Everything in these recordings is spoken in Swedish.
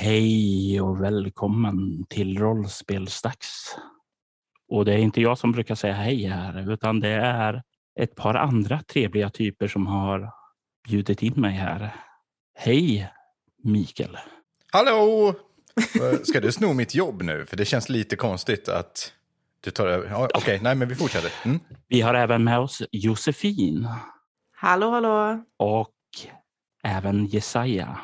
Hej och välkommen till Rollspelsdags. Och det är inte jag som brukar säga hej här, utan det är ett par andra trevliga typer som har bjudit in mig här. Hej Mikael. Hallå! Ska du sno mitt jobb nu? För det känns lite konstigt att du tar över. Okej, okay. nej men vi fortsätter. Mm. Vi har även med oss Josefin. Hallå, hallå. Och även Jesaja.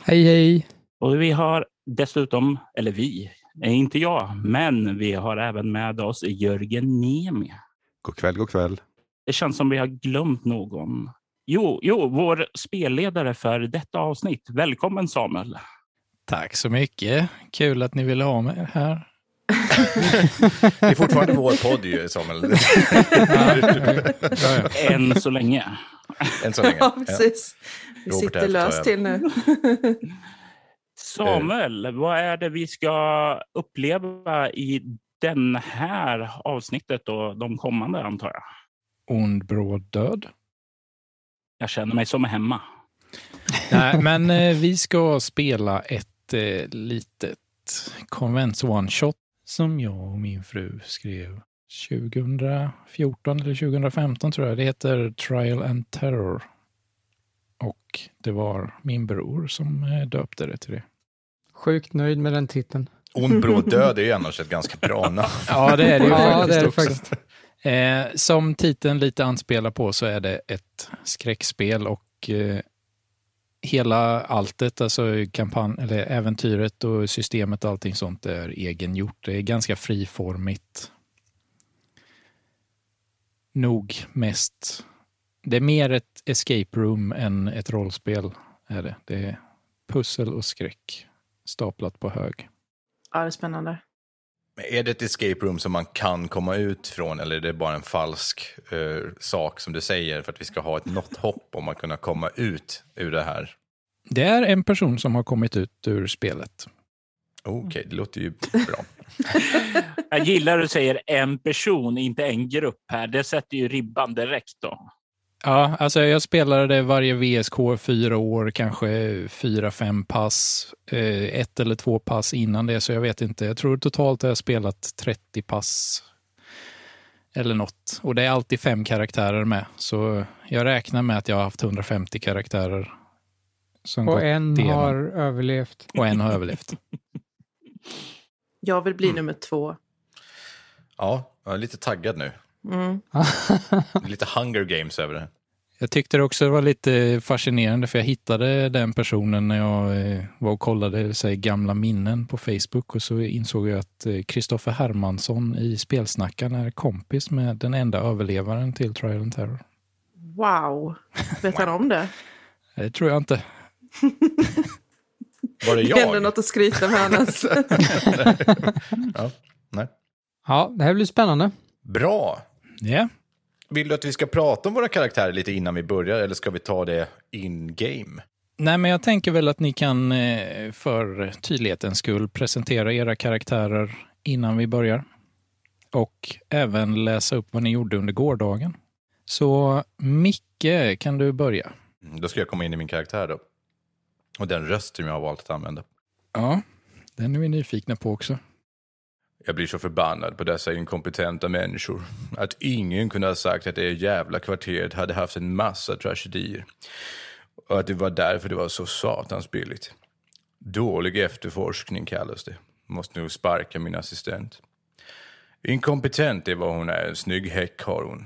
Hej, hej. Och vi har dessutom, eller vi, inte jag, men vi har även med oss Jörgen Niemi. God kväll, god kväll. Det känns som vi har glömt någon. Jo, jo, vår spelledare för detta avsnitt. Välkommen Samuel. Tack så mycket. Kul att ni ville ha mig här. det är fortfarande vår podd ju, Samuel. Än så länge. Än så länge. Ja, precis. Vi Robert sitter löst till nu. Samuel, vad är det vi ska uppleva i den här avsnittet och de kommande antar jag? Ond bråd död. Jag känner mig som hemma. Nej, men eh, vi ska spela ett eh, litet konvents one-shot som jag och min fru skrev 2014 eller 2015 tror jag. Det heter Trial and Terror. Och det var min bror som eh, döpte det till det. Sjukt nöjd med den titeln. Ond bråd död är ju annars ett ganska bra namn. ja, det är det ju ja, faktiskt, det är också. faktiskt. Eh, som titeln lite anspelar på så är det ett skräckspel och eh, hela alltet, alltså kampanj, eller äventyret och systemet och allting sånt är egengjort. Det är ganska friformigt. Nog mest. Det är mer ett escape room än ett rollspel. Är det. det är pussel och skräck staplat på hög. Ja, det är spännande. Är det ett escape room som man kan komma ut från eller är det bara en falsk uh, sak som du säger för att vi ska ha ett något hopp om att kunna komma ut ur det här? Det är en person som har kommit ut ur spelet. Okej, okay, det låter ju bra. Jag gillar att du säger en person, inte en grupp här. Det sätter ju ribban direkt då. Ja, alltså jag spelade det varje VSK fyra år, kanske fyra, fem pass. Eh, ett eller två pass innan det, så jag vet inte. Jag tror totalt har jag spelat 30 pass eller något. Och det är alltid fem karaktärer med. Så jag räknar med att jag har haft 150 karaktärer. och en igenom. har överlevt. Och en har överlevt. Jag vill bli mm. nummer två. Ja, jag är lite taggad nu. Mm. lite hunger games över det. Jag tyckte det också var lite fascinerande för jag hittade den personen när jag eh, var och kollade så gamla minnen på Facebook och så insåg jag att Kristoffer eh, Hermansson i Spelsnackarna är kompis med den enda överlevaren till Trial and Terror. Wow! Vet han om det? Det tror jag inte. Var det jag? Ändå något att skryta med annars. ja, nej. ja, det här blir spännande. Bra. Yeah. Vill du att vi ska prata om våra karaktärer lite innan vi börjar eller ska vi ta det in game? Nej, men jag tänker väl att ni kan eh, för tydlighetens skull presentera era karaktärer innan vi börjar. Och även läsa upp vad ni gjorde under gårdagen. Så Micke, kan du börja? Mm, då ska jag komma in i min karaktär då. Och den röst som jag har valt att använda. Ja, den är vi nyfikna på också. Jag blir så förbannad på dessa inkompetenta människor. Att ingen kunde ha sagt att det jävla kvarteret hade haft en massa tragedier. Och att det var därför det var så satans billigt. Dålig efterforskning kallas det. Måste nog sparka min assistent. Inkompetent är vad hon är. En snygg häck har hon.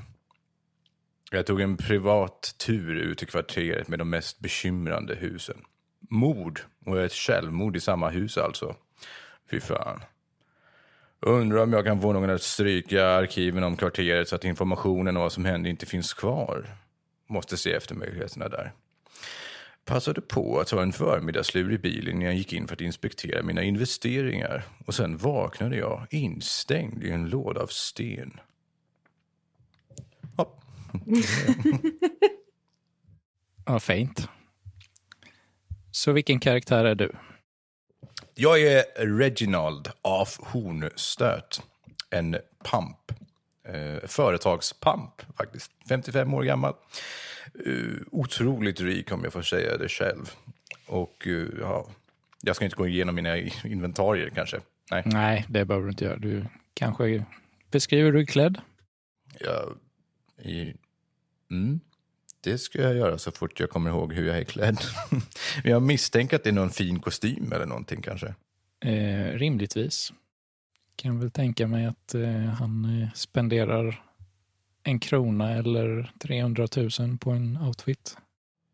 Jag tog en privat tur ut i kvarteret med de mest bekymrande husen. Mord och ett självmord i samma hus alltså. Fy fan. Undrar om jag kan få någon att stryka arkiven om kvarteret så att informationen om vad som hände inte finns kvar. Måste se efter möjligheterna där. Passade på att ta en förmiddagslur i bilen när jag gick in för att inspektera mina investeringar. Och sen vaknade jag instängd i en låda av sten. Hopp. ja, fint. Så vilken karaktär är du? Jag är Reginald af Hornstöt. En pamp. Eh, företagspamp, faktiskt. 55 år gammal. Uh, otroligt rik, om jag får säga det själv. Och uh, ja, Jag ska inte gå igenom mina inventarier kanske. Nej, Nej, det behöver du inte göra. Du kanske beskriver hur du är klädd. jag, i, mm, det ska jag göra så fort jag kommer ihåg hur jag är klädd. Men jag misstänker att det är någon fin kostym eller någonting kanske. Eh, rimligtvis. Kan väl tänka mig att eh, han eh, spenderar en krona eller 300 000 på en outfit.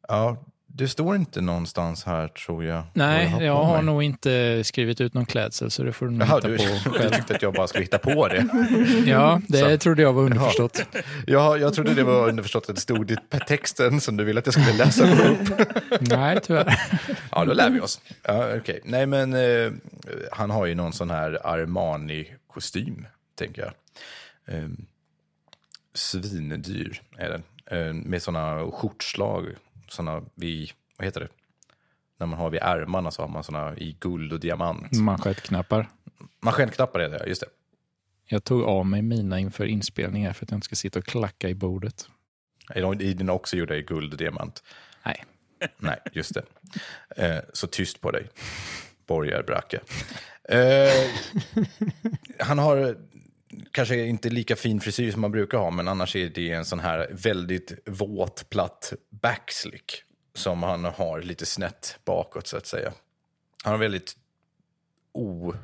Ja, det står inte någonstans här tror jag. Nej, jag har mig. nog inte skrivit ut någon klädsel så det får du nog Jaha, hitta du, på du själv. tyckte att jag bara skulle hitta på det. Ja, det Så. trodde jag var underförstått. Ja, jag trodde det var underförstått att det stod i texten som du ville att jag skulle läsa upp. Nej, tyvärr. Ja, då lär vi oss. Ja, okej. Nej, men eh, han har ju någon sån här Armani-kostym, tänker jag. Eh, svindyr är den. Eh, med såna skjortslag, såna vid, vad heter det? När man har vid ärmarna så har man såna i guld och diamant. Manschettknappar. Manschettknappar är det, just det. Jag tog av mig mina inför inspelningen för att jag inte ska sitta och klacka i bordet. Är de också gjorda i guld och diamant? Nej. Nej, just det. Eh, så tyst på dig, borgarbracke. Eh, han har kanske inte lika fin frisyr som man brukar ha, men annars är det en sån här väldigt våt, platt backslick som han har lite snett bakåt, så att säga. Han har väldigt o...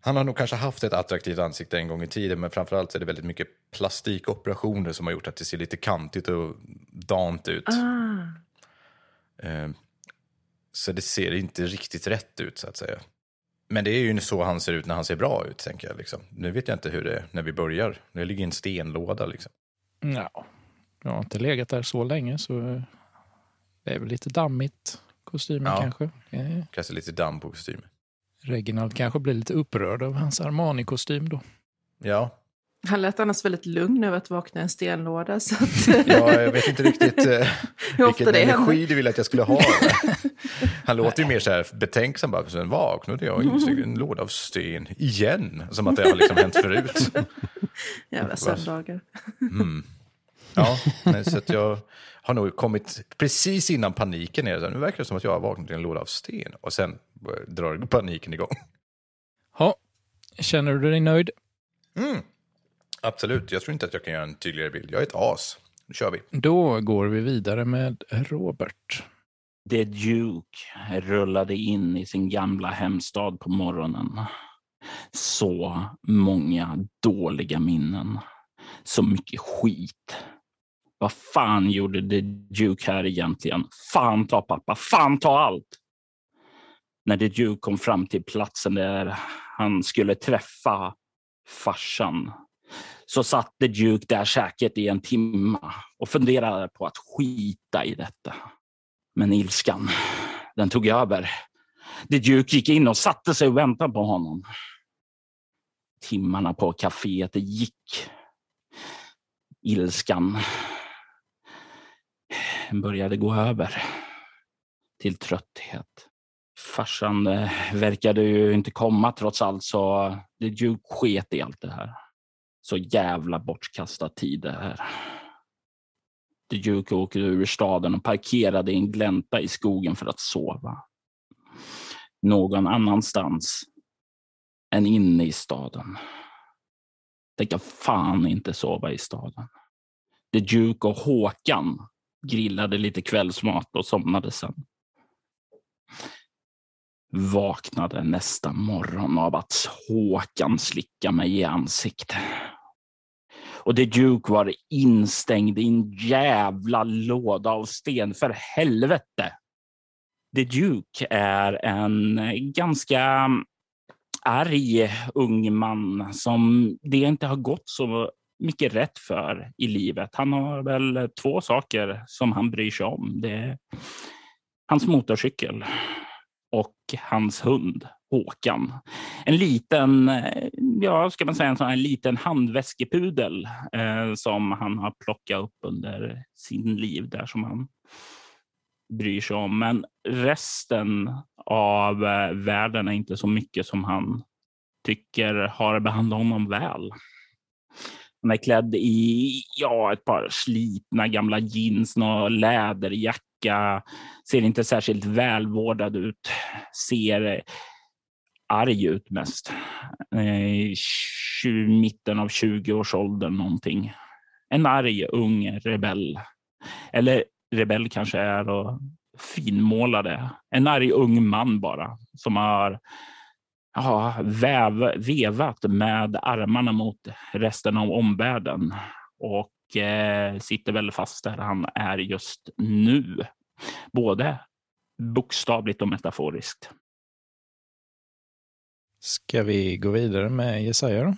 Han har nog kanske haft ett attraktivt ansikte en gång i tiden, men framförallt är det väldigt mycket plastikoperationer som har gjort att det ser lite kantigt och dant ut. Ah. Eh, Så det ser inte riktigt rätt ut, så att säga. Men det är ju så han ser ut när han ser bra ut, tänker jag. Liksom. Nu vet jag inte hur det är när vi börjar. Det ligger en stenlåda. Liksom. Ja, jag har inte legat där så länge så det är väl lite dammigt kostymen Ja. kanske. Kanske lite damm på kostymen. Reginald kanske blir lite upprörd av hans Armani-kostym då. Ja. Han lät annars väldigt lugn över att vakna i en stenlåda. Så att, ja, jag vet inte riktigt eh, vilken det energi händer. du vill att jag skulle ha. Han låter ju mer så här betänksam. Bara, sen vaknade jag och insåg en låda av sten igen. Som att det har liksom hänt förut. Jävla söndagar. Mm. Ja, nej, så att jag har nog kommit precis innan paniken. Är det, så här, nu verkar det som att jag har vaknat i en låda av sten. Och sen drar paniken igång. Ja, känner du dig nöjd? Mm. Absolut, jag tror inte att jag kan göra en tydligare bild. Jag är ett as. Nu kör vi. Då går vi vidare med Robert. The Duke rullade in i sin gamla hemstad på morgonen. Så många dåliga minnen. Så mycket skit. Vad fan gjorde The Duke här egentligen? Fan ta pappa, fan ta allt! När The Duke kom fram till platsen där han skulle träffa farsan så satt The Duke där säkert i en timme och funderade på att skita i detta. Men ilskan, den tog över. The Duke gick in och satte sig och väntade på honom. Timmarna på kaféet gick. Ilskan började gå över till trötthet. Farsan verkade ju inte komma trots allt så The Duke sket i allt det här. Så jävla bortkastad tid det här. The Duke åkte ur staden och parkerade i en glänta i skogen för att sova. Någon annanstans än inne i staden. Tänka fan inte sova i staden. The Duke och Håkan grillade lite kvällsmat och somnade sen. Vaknade nästa morgon av att Håkan slickade mig i ansiktet. Och The Duke var instängd i en jävla låda av sten, för helvete. The Duke är en ganska arg ung man som det inte har gått så mycket rätt för i livet. Han har väl två saker som han bryr sig om. Det är hans motorcykel och hans hund Håkan. En liten, eh, ja, ska man säga en sån här liten handväskepudel eh, som han har plockat upp under sin liv där som han bryr sig om. Men resten av eh, världen är inte så mycket som han tycker har behandlat honom väl. Han är klädd i ja, ett par slitna gamla jeans och läderjacka. Ser inte särskilt välvårdad ut. Ser eh, arg ut mest. Eh, I mitten av 20-årsåldern någonting. En arg ung rebell. Eller rebell kanske är och finmålade. En arg ung man bara som har ja, väv, vevat med armarna mot resten av omvärlden och eh, sitter väl fast där han är just nu. Både bokstavligt och metaforiskt. Ska vi gå vidare med Jesaja då?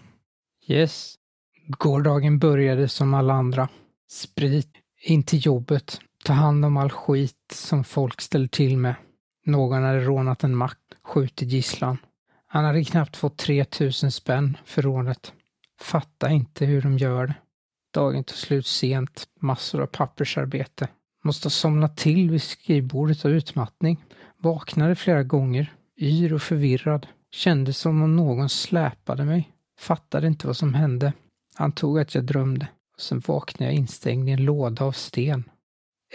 Yes. Gårdagen började som alla andra. Sprit, in till jobbet, ta hand om all skit som folk ställer till med. Någon hade rånat en mack, skjutit gisslan. Han hade knappt fått 3000 spänn för rånet. Fatta inte hur de gör det. Dagen tog slut sent, massor av pappersarbete. Måste ha somnat till vid skrivbordet av utmattning. Vaknade flera gånger, yr och förvirrad. Kände som om någon släpade mig. Fattade inte vad som hände. Han tog att jag drömde. Sen vaknade jag instängd i en låda av sten.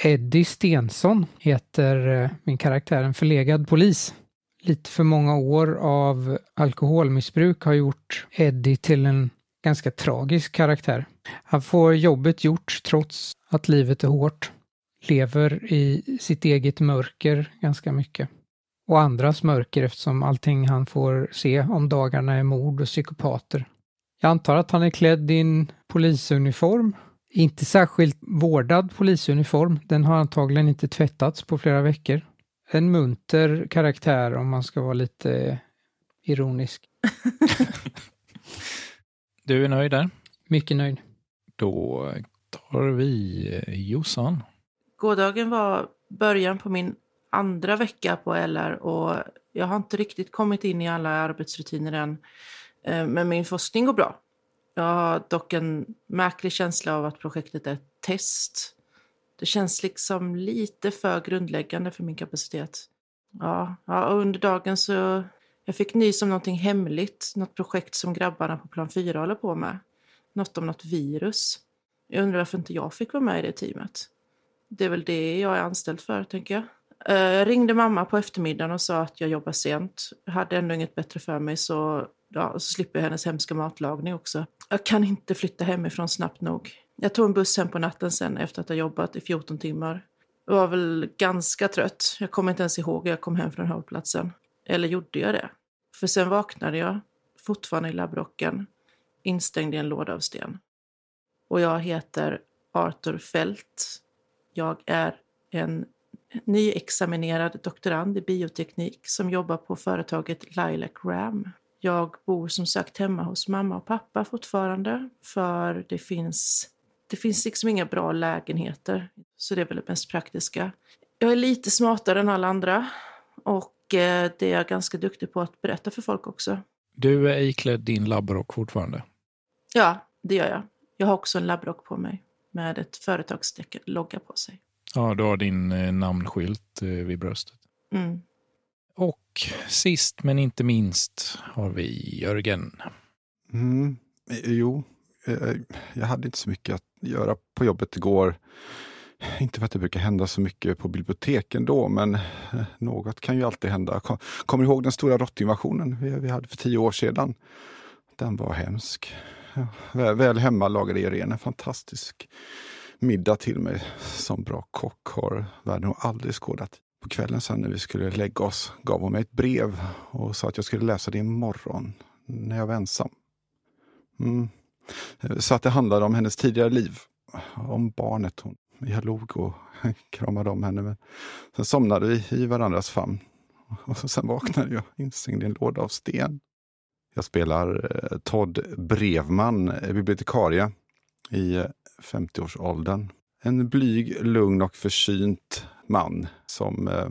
Eddie Stensson heter eh, min karaktär, en förlegad polis. Lite för många år av alkoholmissbruk har gjort Eddie till en ganska tragisk karaktär. Han får jobbet gjort trots att livet är hårt. Lever i sitt eget mörker ganska mycket. Och andras mörker eftersom allting han får se om dagarna är mord och psykopater. Jag antar att han är klädd i en polisuniform. Inte särskilt vårdad polisuniform. Den har antagligen inte tvättats på flera veckor. En munter karaktär om man ska vara lite ironisk. du är nöjd där? Mycket nöjd. Då tar vi Jossan. Gårdagen var början på min andra vecka på LR och jag har inte riktigt kommit in i alla arbetsrutiner än. Eh, men min forskning går bra. Jag har dock en märklig känsla av att projektet är ett test. Det känns liksom lite för grundläggande för min kapacitet. Ja, ja under dagen så jag fick nys om någonting hemligt, något projekt som grabbarna på plan 4 håller på med. Något om något virus. Jag undrar varför inte jag fick vara med i det teamet. Det är väl det jag är anställd för, tänker jag. Eh, jag ringde mamma på eftermiddagen och sa att jag jobbar sent. Jag hade ändå inget bättre för mig så, ja, så slipper jag hennes hemska matlagning också. Jag kan inte flytta hemifrån snabbt nog. Jag tog en buss hem på natten sen efter att ha jobbat i 14 timmar. Jag var väl ganska trött. Jag kommer inte ens ihåg hur jag kom hem från hållplatsen. Eller gjorde jag det? För sen vaknade jag, fortfarande i labbrocken, instängd i en låda av sten. Och jag heter Arthur Fält. Jag är en nyexaminerad doktorand i bioteknik som jobbar på företaget Lilac Ram. Jag bor som sagt hemma hos mamma och pappa fortfarande för det finns, det finns liksom inga bra lägenheter. Så det är väl det mest praktiska. Jag är lite smartare än alla andra och eh, det är jag ganska duktig på att berätta för folk också. Du är iklädd din labbrock fortfarande? Ja, det gör jag. Jag har också en labbrock på mig med ett företagstecken, logga på sig. Ja, du har din eh, namnskylt eh, vid bröstet. Mm. Och sist men inte minst har vi Jörgen. Mm, jo, eh, jag hade inte så mycket att göra på jobbet igår. Inte för att det brukar hända så mycket på biblioteken då, men något kan ju alltid hända. Kommer du ihåg den stora råttinvasionen vi hade för tio år sedan? Den var hemsk. Väl hemma lagade Irene en fantastisk middag till mig som bra kock har världen nog aldrig skådat. På kvällen sen när vi skulle lägga oss gav hon mig ett brev och sa att jag skulle läsa det imorgon när jag var ensam. Mm. Så att det handlade om hennes tidigare liv, om barnet. Hon, jag log och kramade om henne. Men sen somnade vi i varandras famn. Och sen vaknade jag instängd i en låda av sten. Jag spelar eh, Todd Brevman, eh, bibliotekarie i eh, 50-årsåldern. En blyg, lugn och försynt man som eh,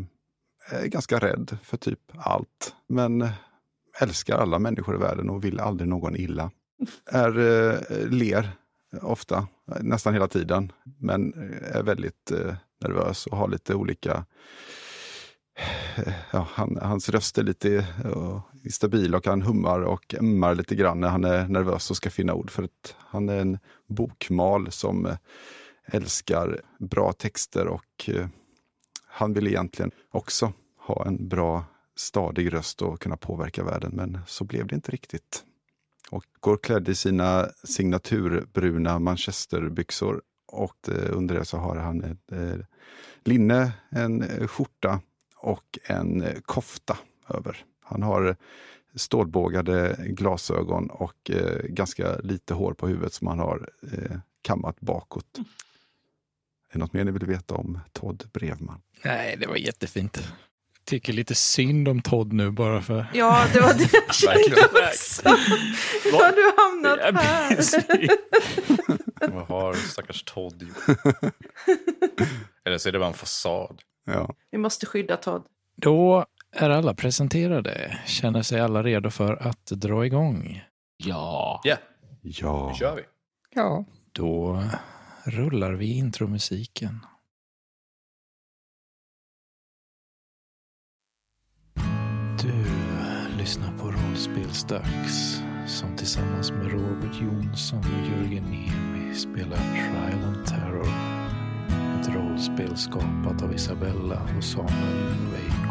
är ganska rädd för typ allt. Men eh, älskar alla människor i världen och vill aldrig någon illa. Är, ler ofta, nästan hela tiden, men är väldigt nervös och har lite olika ja, han, hans röst är lite eh, uh, stabil och han hummar och ömmar lite grann när han är nervös och ska finna ord. För att han är en bokmal som eh, älskar bra texter och uh, han vill egentligen också ha en bra stadig röst och kunna påverka världen, men så blev det inte riktigt. Och går klädd i sina signaturbruna manchesterbyxor och under det så har han ett linne, en skjorta och en eh, kofta över. Han har stålbågade glasögon och eh, ganska lite hår på huvudet som han har eh, kammat bakåt. Är det något mer ni vill veta om Todd Brevman? Nej, det var jättefint. Tycker lite synd om Todd nu bara för... Ja, det var det jag kände också. Har du hamnat här? Vad har stackars Todd gjort? Eller så är det bara en fasad. Ja. Vi måste skydda Todd. Då är alla presenterade. Känner sig alla redo för att dra igång. Ja. Ja, ja. nu kör vi. Ja, Då rullar vi intromusiken. Du lyssnar på Rollspelsdags som tillsammans med Robert Jonsson och Jörgen Niemi spelar Trial and Terror. Ett rollspel skapat av Isabella och Samuel Noveiko.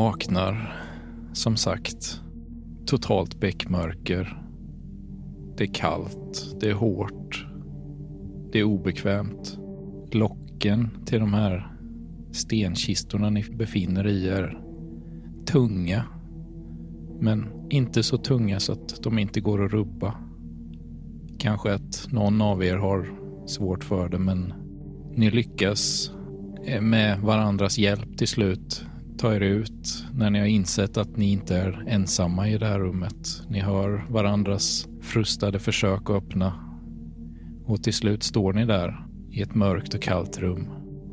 Vaknar, som sagt, totalt bäckmörker. Det är kallt, det är hårt, det är obekvämt. Locken till de här stenkistorna ni befinner er i är tunga. Men inte så tunga så att de inte går att rubba. Kanske att någon av er har svårt för det, men ni lyckas med varandras hjälp till slut ta er ut när ni har insett att ni inte är ensamma i det här rummet. Ni hör varandras frustade försök att öppna och till slut står ni där i ett mörkt och kallt rum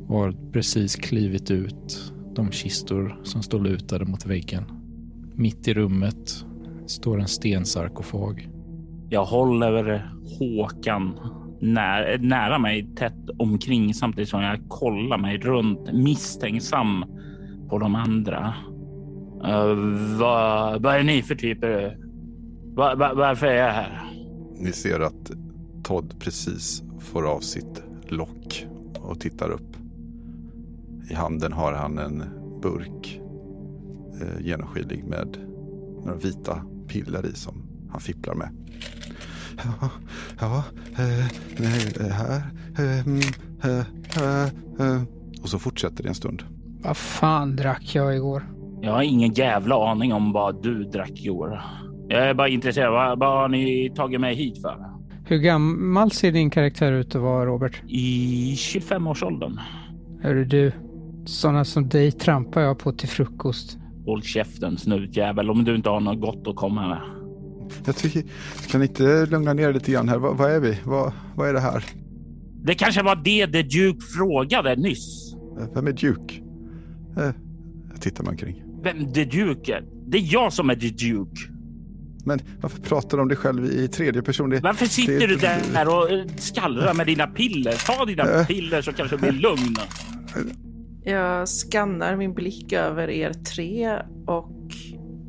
och har precis klivit ut de kistor som står lutade mot väggen. Mitt i rummet står en stensarkofag. Jag håller Håkan när, nära mig, tätt omkring samtidigt som jag kollar mig runt misstänksam på de andra. Uh, vad, vad är ni för typer? Va, va, varför är jag här? Ni ser att Todd precis får av sitt lock och tittar upp. I handen har han en burk eh, genomskinlig med några vita piller i som han fipplar med. Ja, ja eh, här. Eh, mm, eh, eh, eh. Och så fortsätter det en stund vad fan drack jag igår? Jag har ingen jävla aning om vad du drack igår. Jag är bara intresserad. Vad, vad har ni tagit mig hit för? Hur gammal ser din karaktär ut att vara, Robert? I 25-årsåldern. Hörru du, sådana som dig trampar jag på till frukost. Håll käften snutjävel om du inte har något gott att komma med. Jag tycker, kan inte lugna ner er lite grann här? Vad, vad är vi? Vad, vad är det här? Det kanske var det The Duke frågade nyss. Vem är Duke? Eh, jag tittar mig omkring. Vem The Duke är? Det är jag som är The Duke. Men varför pratar du om dig själv i tredje person? Det, Varför sitter det- du där och eh, skallrar med dina piller? Ta dina Äh. piller så kanske du blir lugn. Jag skannar min blick över er tre och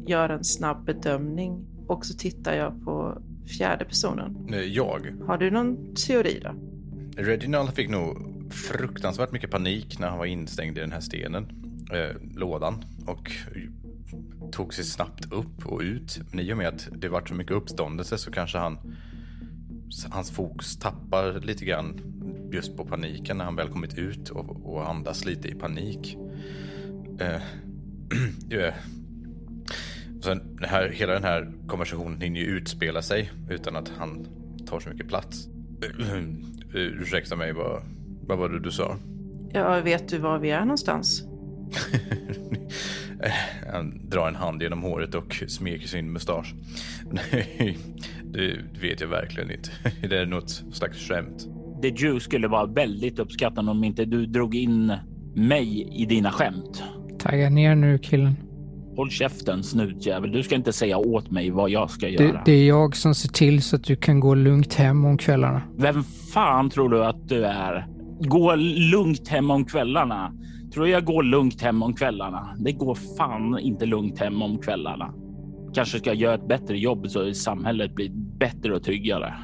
gör en snabb bedömning. Och så tittar jag på fjärde personen. Jag. Har du någon teori då? Reginald fick nog fruktansvärt mycket panik när han var instängd i den här stenen, eh, lådan, och tog sig snabbt upp och ut. Men i och med att det vart så mycket uppståndelse så kanske han, hans fokus tappar lite grann just på paniken när han väl kommit ut och, och andas lite i panik. Eh. eh Sen, det här, hela den här konversationen hinner ju utspela sig utan att han tar så mycket plats. Eh, ursäkta mig, vad, vad var det du sa? Ja, vet du var vi är någonstans? Han drar en hand genom håret och smeker sin mustasch. Nej, det vet jag verkligen inte. Det är något slags skämt. The Jew skulle vara väldigt uppskattande om inte du drog in mig i dina skämt. Tagga ner nu killen. Håll käften snutjävel. Du ska inte säga åt mig vad jag ska göra. Det, det är jag som ser till så att du kan gå lugnt hem om kvällarna. Vem fan tror du att du är? Gå lugnt hem om kvällarna. Tror du jag går lugnt hem om kvällarna? Det går fan inte lugnt hem om kvällarna. Kanske ska jag göra ett bättre jobb så samhället blir bättre och tryggare.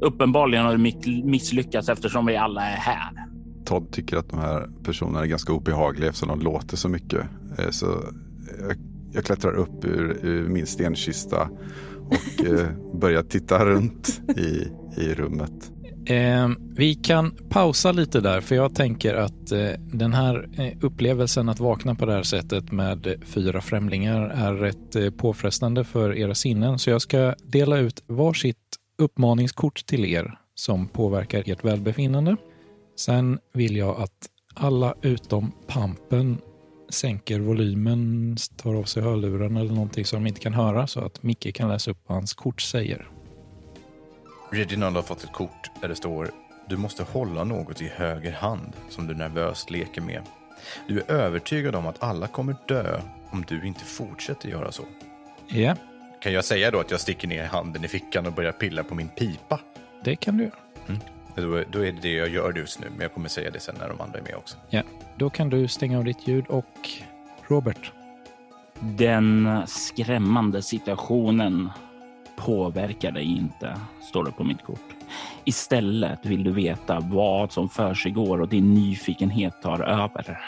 Uppenbarligen har du misslyckats eftersom vi alla är här. Todd tycker att de här personerna är ganska obehagliga eftersom de låter så mycket. Eh, så jag, jag klättrar upp ur, ur min stenkista och eh, börjar titta runt i, i rummet. Eh, vi kan pausa lite där, för jag tänker att eh, den här eh, upplevelsen att vakna på det här sättet med fyra främlingar är rätt eh, påfrestande för era sinnen. Så jag ska dela ut varsitt uppmaningskort till er som påverkar ert välbefinnande. Sen vill jag att alla utom Pampen sänker volymen, tar av sig hörlurarna eller någonting så de inte kan höra så att Micke kan läsa upp vad hans kort säger. Reginald har fått ett kort där det står Du måste hålla något i höger hand som du nervöst leker med. Du är övertygad om att alla kommer dö om du inte fortsätter göra så. Ja. Kan jag säga då att jag sticker ner handen i fickan och börjar pilla på min pipa? Det kan du göra. Mm. Då, då är det det jag gör just nu, men jag kommer säga det sen när de andra är med också. Ja, då kan du stänga av ditt ljud och Robert. Den skrämmande situationen påverkar dig inte, står det på mitt kort. Istället vill du veta vad som försiggår och din nyfikenhet tar över.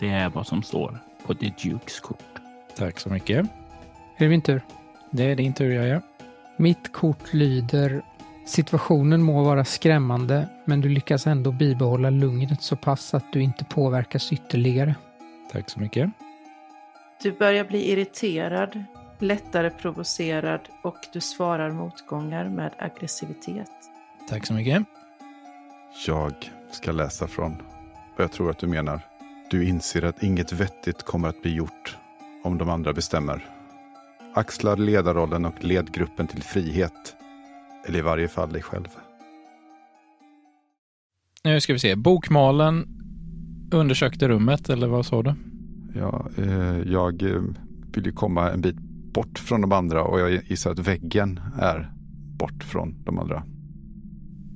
Det är vad som står på The Dukes kort. Tack så mycket. Är det min tur? Det är din tur, gör. Mitt kort lyder Situationen må vara skrämmande, men du lyckas ändå bibehålla lugnet så pass att du inte påverkas ytterligare. Tack så mycket. Du börjar bli irriterad, lättare provocerad och du svarar motgångar med aggressivitet. Tack så mycket. Jag ska läsa från vad jag tror att du menar. Du inser att inget vettigt kommer att bli gjort om de andra bestämmer. Axlar ledarrollen och led gruppen till frihet. Eller i varje fall dig själv. Nu ska vi se. Bokmalen undersökte rummet, eller vad sa du? Ja, eh, jag eh, vill ju komma en bit bort från de andra och jag gissar att väggen är bort från de andra.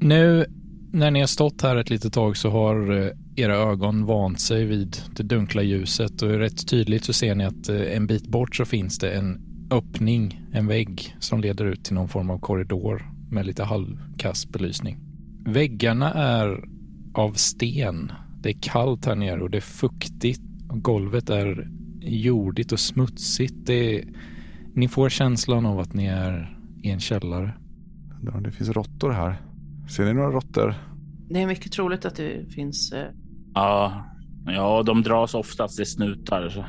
Nu när ni har stått här ett litet tag så har eh, era ögon vant sig vid det dunkla ljuset och rätt tydligt så ser ni att eh, en bit bort så finns det en öppning, en vägg som leder ut till någon form av korridor med lite halvkass belysning. Väggarna är av sten. Det är kallt här nere och det är fuktigt. Och golvet är jordigt och smutsigt. Det är, ni får känslan av att ni är i en källare. Det finns råttor här. Ser ni några råttor? Det är mycket troligt att det finns. Eh... Ja, ja, de dras oftast till snutar.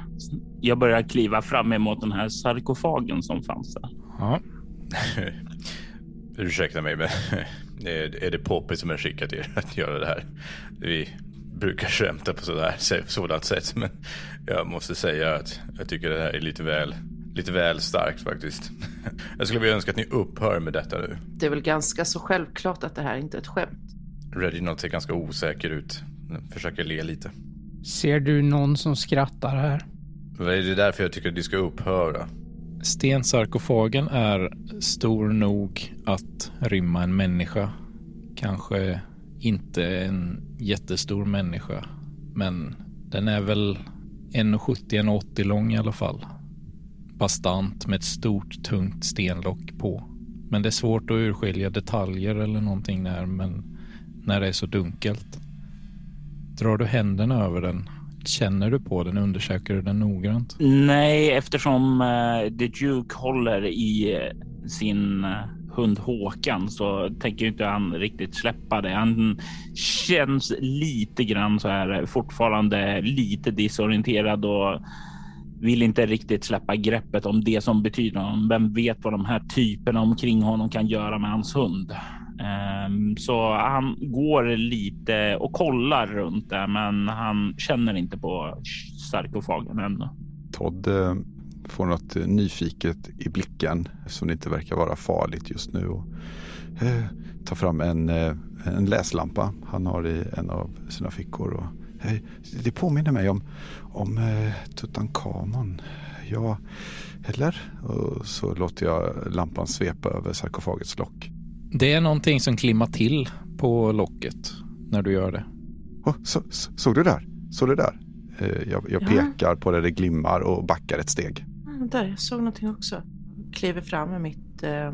Jag börjar kliva fram emot den här sarkofagen som fanns där. Ja. Ursäkta mig, men är, är det Poppy som har skickat er att göra det här? Vi brukar skämta på sådär, sådant sätt, men jag måste säga att jag tycker det här är lite väl, lite väl starkt faktiskt. Jag skulle vilja önska att ni upphör med detta nu. Det är väl ganska så självklart att det här inte är ett skämt. Reginald ser ganska osäker ut. Försöker le lite. Ser du någon som skrattar här? Det är därför jag tycker att ni ska upphöra. Stensarkofagen är stor nog att rymma en människa. Kanske inte en jättestor människa, men den är väl 1,70-1,80 lång i alla fall. Bastant med ett stort tungt stenlock på. Men det är svårt att urskilja detaljer eller någonting där, men när det är så dunkelt. Drar du händerna över den Känner du på den? Undersöker du den noggrant? Nej, eftersom uh, The Duke håller i uh, sin uh, hund Håkan så tänker inte han riktigt släppa det. Han känns lite grann så här fortfarande lite disorienterad och vill inte riktigt släppa greppet om det som betyder honom. Vem vet vad de här typerna omkring honom kan göra med hans hund? Ehm, så han går lite och kollar runt där, men han känner inte på sarkofagen ännu. Todd eh, får något eh, nyfiket i blicken som det inte verkar vara farligt just nu. Och, eh, tar fram en, en läslampa han har i en av sina fickor. Eh, det påminner mig om, om eh, Tutankhamon. Ja, eller? Och så låter jag lampan svepa över sarkofagets lock. Det är någonting som klimmar till på locket när du gör det. Oh, så, så, såg du där? Såg du där? Eh, jag, jag Ja. pekar på där det glimmar och backar ett steg. Där, jag såg någonting också. Kliver fram med mitt... Eh,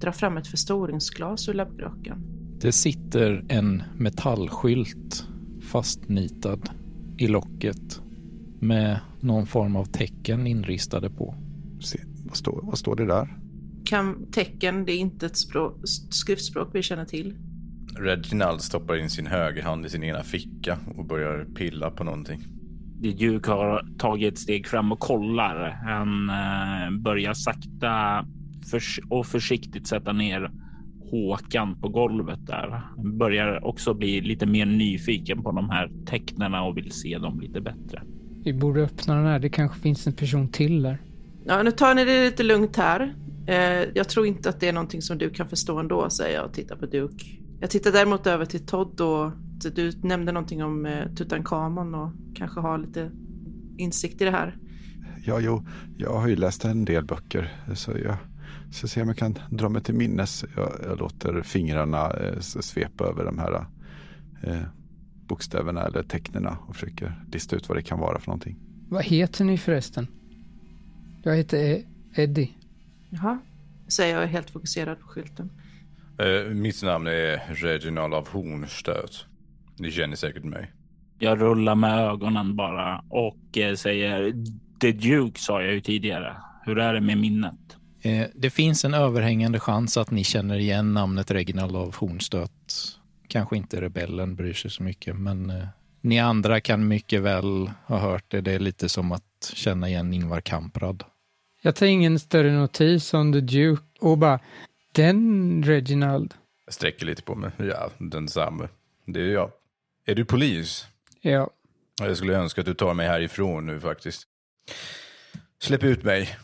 drar fram ett förstoringsglas ur labbrocken. Det sitter en metallskylt fastnitad i locket med någon form av tecken inristade på. Se, vad, står, vad står det där? Kan tecken, det är inte ett språk, skriftspråk vi känner till. Reginald stoppar in sin högerhand i sin ena ficka och börjar pilla på någonting. Duke har tagit ett steg fram och kollar. Han eh, börjar sakta och försiktigt sätta ner Håkan på golvet där. Börjar också bli lite mer nyfiken på de här tecknena och vill se dem lite bättre. Vi borde öppna den här. Det kanske finns en person till där. Ja, nu tar ni det lite lugnt här. Eh, jag tror inte att det är någonting som du kan förstå ändå, säger jag och tittar på Duke. Jag tittar däremot över till Todd och du nämnde någonting om eh, Tutankhamon och kanske har lite insikt i det här. Ja, jo, jag har ju läst en del böcker så jag ska se om jag kan dra mig till minnes. Jag, jag låter fingrarna eh, svepa över de här eh, bokstäverna eller tecknena och försöker lista ut vad det kan vara för någonting. Vad heter ni förresten? Jag heter E- Eddie. Jaha, säger jag helt fokuserad på skylten. Eh, mitt namn är Reginald av Hornstöt. Ni känner säkert mig. Jag rullar med ögonen bara och eh, säger The Duke sa jag ju tidigare. Hur är det med minnet? Eh, Det finns en överhängande chans att ni känner igen namnet Reginald av Hornstöt. Kanske inte rebellen bryr sig så mycket, men eh, ni andra kan mycket väl ha hört det. Det är lite som att känna igen Ingvar Kamprad. Jag tar ingen större notis om The Duke och bara den Reginald. Jag sträcker lite på mig. Ja, densamme. Det är jag. Är du polis? Ja, Jag skulle önska att du tar mig härifrån nu faktiskt. Släpp ut mig.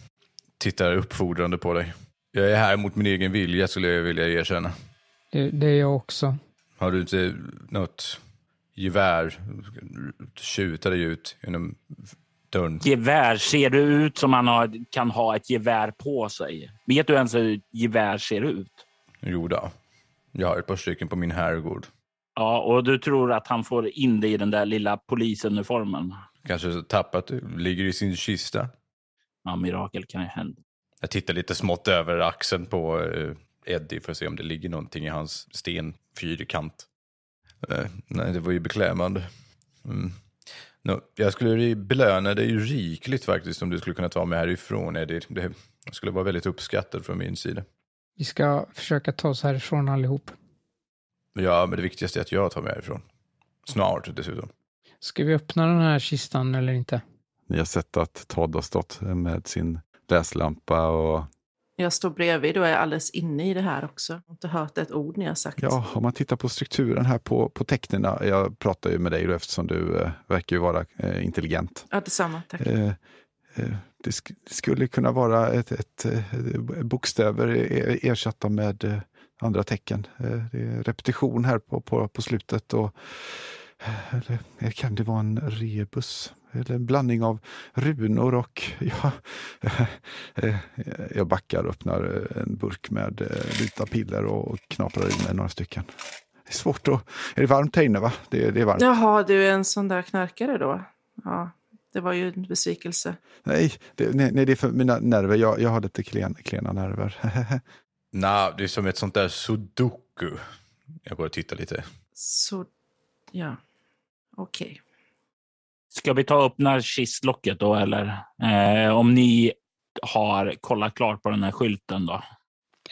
Tittar uppfordrande på dig. Jag är här mot min egen vilja skulle jag vilja erkänna. det, det är jag också. Har du inte något gevär? Tjuta dig ut genom dörren. Gevär, ser du ut som han har, kan ha ett gevär på sig? Vet du ens hur ett gevär ser ut? Jo då. Jag har ett par stycken på min herrgård. Ja, och du tror att han får in det i den där lilla polisuniformen? Kanske tappat det. Ligger i sin kista. Ja, mirakel kan ju hända. Jag tittar lite smått över axeln på eh, Eddie för att se om det ligger någonting i hans stenfyrkant. Eh, nej, det var ju beklämmande. Mm. Nå, jag skulle belöna dig rikligt faktiskt om du skulle kunna ta mig härifrån, Eddie. Det skulle vara väldigt uppskattat från min sida. Vi ska försöka ta oss härifrån allihop. Ja, men det viktigaste är att jag tar mig härifrån. Snart dessutom. Ska vi öppna den här kistan eller inte? Ni har sett att Todd har stått med sin läslampa och Jag står bredvid och är alldeles inne i det här också. Jag har inte hört ett ord ni har sagt. ja, om man tittar på strukturen här på, på tecknena. Jag pratar ju med dig då eftersom du eh, verkar ju vara eh, intelligent. Ja, detsamma. Tack. Eh, eh, det, sk- det skulle kunna vara ett, ett, eh, bokstäver e- ersatta med eh, andra tecken. Det är repetition här på, på, på slutet. Och, eller kan det vara en rebus? Eller en blandning av runor och... Ja, eh, jag backar och öppnar eh, en burk med eh, vita piller och knaprar i mig några stycken. Det är svårt att... Är det varmt här inne? Va? Det, det är varmt. Jaha, du är en sån där knarkare då? Ja, det var ju en besvikelse. Nej, det, nej, nej, det är för mina nerver. Jag, jag har lite klen, klena nerver. Nej, det är som ett sånt där sudoku. Jag går och tittar lite. Så, ja. Okej. Ska vi ta och öppna kistlocket då eller? Eh, om ni har kollat klart på den här skylten då.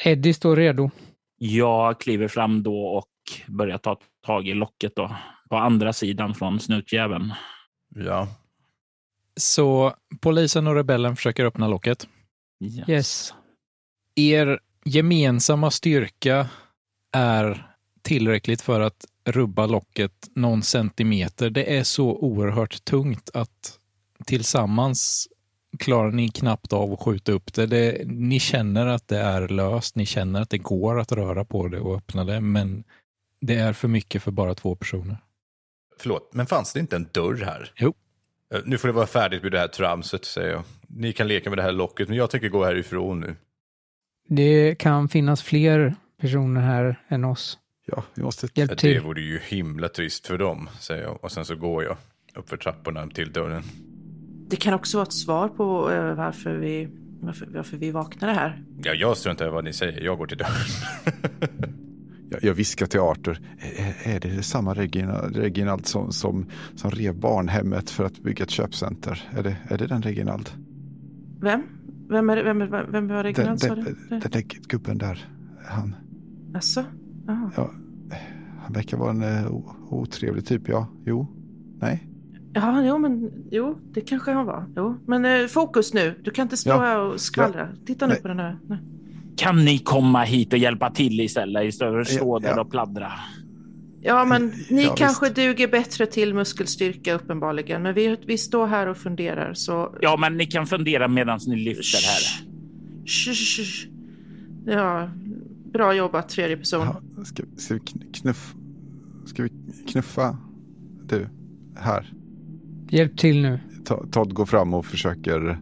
Eddie står redo. Jag kliver fram då och börjar ta tag i locket då. På andra sidan från snutjäveln. Ja, Så polisen och rebellen försöker öppna locket. Yes. Er gemensamma styrka är tillräckligt för att rubba locket någon centimeter. Det är så oerhört tungt att tillsammans klarar ni knappt av att skjuta upp det. det. Ni känner att det är löst, ni känner att det går att röra på det och öppna det, men det är för mycket för bara två personer. Förlåt, men fanns det inte en dörr här? Jo. Eh, Nu får det vara färdigt med det här tramset, säger jag. Ni kan leka med det här locket, men jag tänker gå härifrån nu. Det kan finnas fler personer här än oss. Ja, vi måste... Hjälp Det vore ju himla trist för dem, säger jag. Och sen så går jag uppför trapporna till dörren. Det kan också vara ett svar på eh, varför vi, varför, varför vi vaknade här. Ja, jag struntar i vad ni säger. Jag går till dörren. Jag, jag viskar till Arthur. Är, är det samma Reginald, Reginald som, som, som rev barnhemmet för att bygga ett köpcenter? Är det, är det den Reginald? Vem? Vem, är, det- vem, är- vem var Den, Reginald, sa den, du? den där gubben där. Han, Asså? Jaha. ja, han verkar vara en eh, o- otrevlig typ, ja. Jo. Nej. Ja, jo, men jo, det kanske han var. Jo. Men eh, fokus nu. Du kan inte stå Ja. här och skvallra. Titta nu Nej. på den här. Nej. Kan ni komma hit och hjälpa till istället istället för att stå Ja, där ja. och pladdra? Ja, men ni Ja, kanske visst. duger bättre till muskelstyrka uppenbarligen. Men vi, vi står här och funderar så... Ja, men ni kan fundera medan ni lyfter här. Shh, shh, shh. Ja, bra jobbat tredje person. Ja, ska, ska vi kn- knuff, ska vi knuffa? Du, här. Hjälp till nu. Ta- Todd går fram och försöker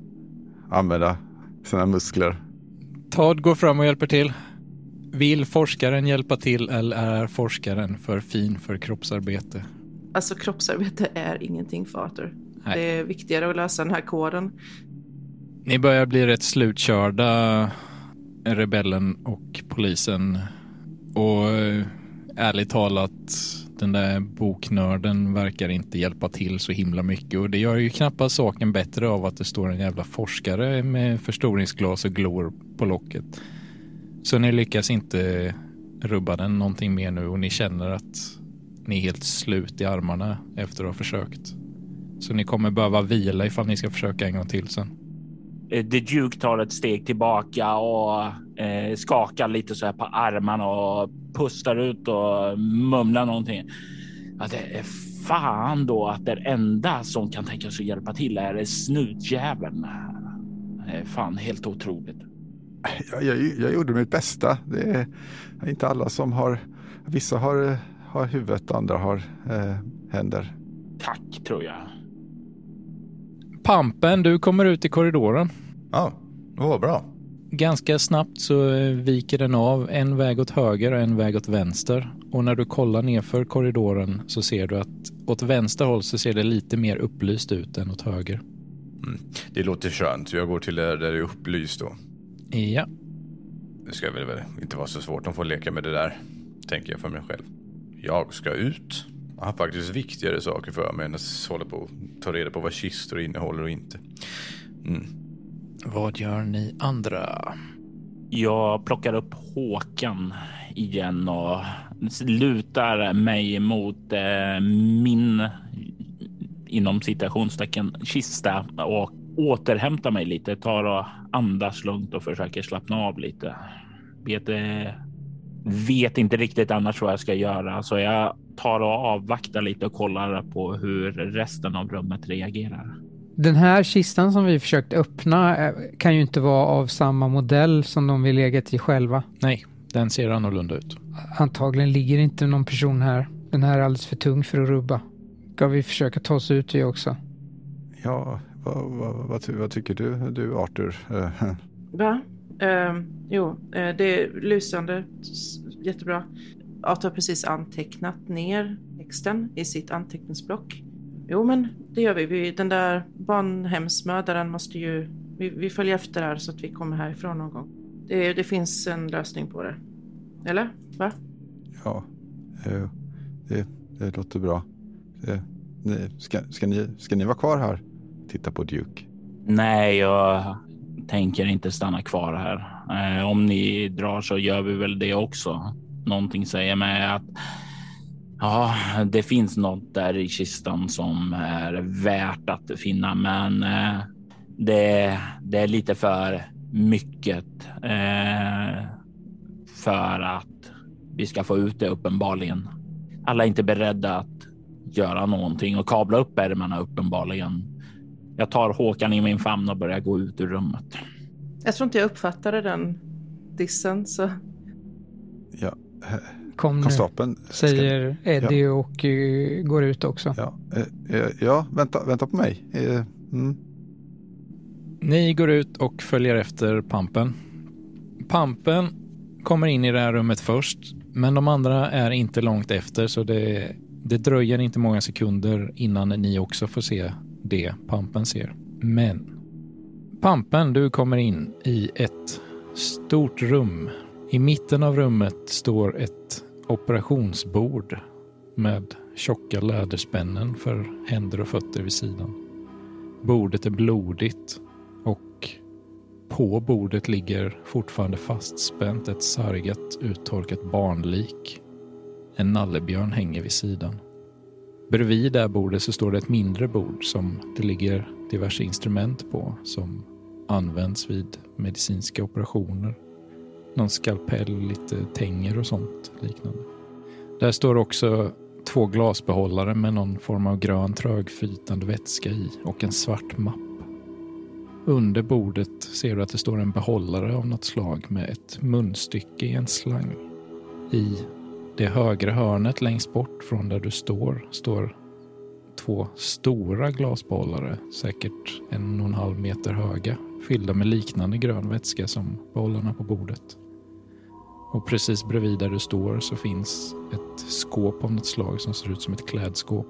använda sina muskler. Todd går fram och hjälper till. Vill forskaren hjälpa till eller är forskaren för fin för kroppsarbete? Alltså kroppsarbete är ingenting för Arthur. Nej. Det är viktigare att lösa den här koden. Ni börjar bli rätt slutkörda, rebellen och polisen. Och eh, ärligt talat, den där boknörden verkar inte hjälpa till så himla mycket. Och det gör ju knappast saken bättre av att det står en jävla forskare med förstoringsglas och glor på locket. Så ni lyckas inte rubba den någonting mer nu och ni känner att ni är helt slut i armarna efter att ha försökt. Så ni kommer behöva vila ifall ni ska försöka en gång till sen. Eh, The Duke tar ett steg tillbaka och eh, skakar lite så här på armarna och pustar ut och mumlar någonting. Ja, det är fan då att det enda som kan tänka sig att hjälpa till är snutjäveln. Det är fan helt otroligt. Jag, jag, jag gjorde mitt bästa. Det är inte alla som har... Vissa har, har huvudet, andra har eh, händer. Tack tror jag. Pampen, du kommer ut i korridoren. Ja, vad bra. Ganska snabbt så eh, viker den av en väg åt höger och en väg åt vänster. Och när du kollar nerför korridoren så ser du att åt vänster håll så ser det lite mer upplyst ut än åt höger. Mm. Det låter skönt. Jag går till där det är upplyst då. Ja, Det ska väl väl inte vara så svårt. De får leka med det där, tänker jag för mig själv. Jag ska ut. Jag har faktiskt viktigare saker för mig än att hålla på och ta reda på vad kistor innehåller och inte. Mm. vad gör ni andra? Jag plockar upp Håkan igen och lutar mig mot eh, min inom citationstecken kista och återhämtar mig lite, tar och andas lugnt och försöker slappna av lite. Vet, eh, vet inte riktigt annars vad jag ska göra, så jag tar och avvaktar lite och kollar på hur resten av rummet reagerar. Den här kistan som vi försökt öppna eh, kan ju inte vara av samma modell som de vi legat i själva. Nej, den ser annorlunda ut. Antagligen ligger inte någon person här. Den här är alldeles för tung för att rubba. Ska vi försöka ta oss ut vi också? Ja, vad, vad, vad, vad tycker du, du Arthur? Eh, Va? Ehm, jo, eh, det är lysande. Jättebra. Arthur har precis antecknat ner texten i sitt anteckningsblock. Jo, men det gör vi. vi den där barnhemsmördaren måste ju... Vi, vi följer efter här så att vi kommer härifrån någon gång. Det, det finns en lösning på det. Eller? Va? Ja, eh, det, det låter bra. Eh, ni, ska, ska, ni, ska ni vara kvar här? Titta på Duke. Nej, jag tänker inte stanna kvar här. Eh, om ni drar så gör vi väl det också. Någonting säger mig att ja, det finns något där i kistan som är värt att finna, men eh, det, det är lite för mycket eh, för att vi ska få ut det uppenbarligen. Alla är inte beredda att göra någonting och kabla upp ärmarna uppenbarligen. Jag tar Håkan i min famn och börjar gå ut ur rummet. Jag tror inte jag uppfattade den dissen, så... Ja, Kom konstapeln. ska- säger Eddie och eh, går ut också. Ja, eh, ja vänta, vänta på mig. Eh, mm. Ni går ut och följer efter Pampen. Pampen kommer in i det här rummet först, men de andra är inte långt efter så det, det dröjer inte många sekunder innan ni också får se det Pampen ser. Men Pampen, du kommer in i ett stort rum. I mitten av rummet står ett operationsbord med tjocka läderspännen för händer och fötter vid sidan. Bordet är blodigt och på bordet ligger fortfarande fastspänt ett sargat uttorkat barnlik. En nallebjörn hänger vid sidan. Bredvid det här bordet så står det ett mindre bord som det ligger diverse instrument på som används vid medicinska operationer. Någon skalpell, lite tänger och sånt liknande. Där står också två glasbehållare med någon form av grön trögflytande vätska i och en svart mapp. Under bordet ser du att det står en behållare av något slag med ett munstycke i en slang. I det högra hörnet längst bort från där du står, står två stora glasbehållare, säkert en och en halv meter höga, fyllda med liknande grön vätska som behållarna på bordet. Och precis bredvid där du står så finns ett skåp av något slag som ser ut som ett klädskåp.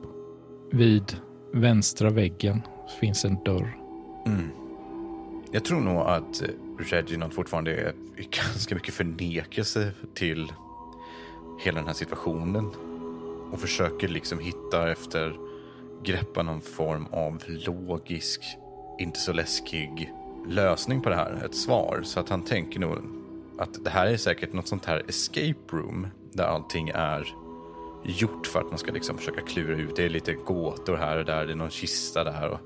Vid vänstra väggen finns en dörr. Mm. Jag tror nog att eh, Reginald fortfarande är i ganska mycket förnekelse till hela den här situationen. Och försöker liksom hitta efter, greppa någon form av logisk, inte så läskig lösning på det här. Ett svar. Så att han tänker nog att det här är säkert något sånt här escape room där allting är gjort för att man ska liksom försöka klura ut. Det är lite gåtor här och där, det är någon kista där. Och,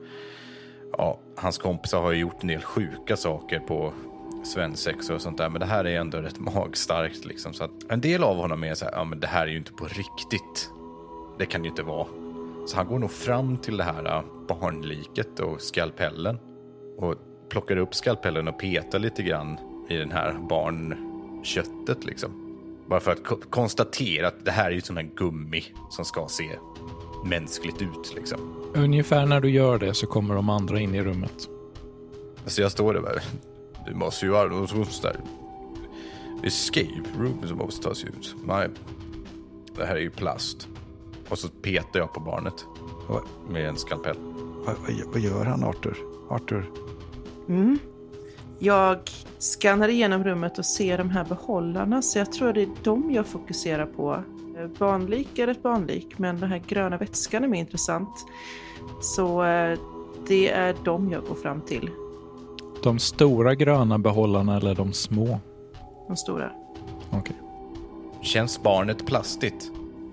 ja, hans kompisar har ju gjort en del sjuka saker på svensexor och sånt där. Men det här är ändå rätt magstarkt liksom. Så att en del av honom är så här, ja men det här är ju inte på riktigt. Det kan det ju inte vara. Så han går nog fram till det här äh, barnliket och skalpellen. Och plockar upp skalpellen och petar lite grann i den här barnköttet liksom. Bara för att ko- konstatera att det här är ju sån här gummi som ska se mänskligt ut liksom. Ungefär när du gör det så kommer de andra in i rummet. Alltså jag står där bara. Det måste ju vara något sånt där escape room som måste tas ut. Nej, det här är ju plast. Och så petar jag på barnet med en skalpell. vad, vad, vad gör han Arthur? Arthur? Mm. Jag skannar igenom rummet och ser de här behållarna, så jag tror det är dem jag fokuserar på. Eh, Barnlik är ett barnlik, men den här gröna vätskan är mer intressant. Så eh, det är dem jag går fram till, De stora gröna behållarna eller de små? de stora. Okej. Känns barnet plastigt?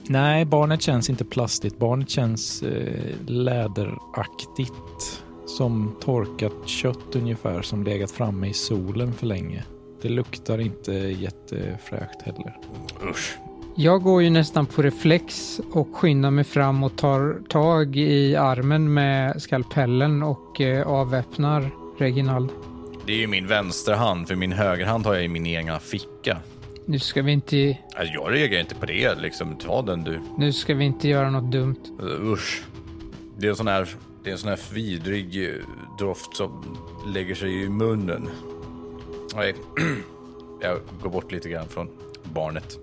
Nej, barnet känns inte plastigt. Barnet känns eh, läderaktigt. Som torkat kött ungefär som legat framme i solen för länge. Det luktar inte jättefräscht heller. Usch. Jag går ju nästan på reflex och skyndar mig fram och tar tag i armen med skalpellen och eh, avväpnar Reginald. Det är ju min vänsterhand, för min högerhand har jag i min egna ficka. Nu ska vi inte, Alltså, jag reagerar inte på det, liksom. Ta den du. nu ska vi inte göra något dumt. Usch. Det är en sån här, det är en sån här vidrig eh, doft som lägger sig i munnen. Nej, jag går bort lite grann från barnet.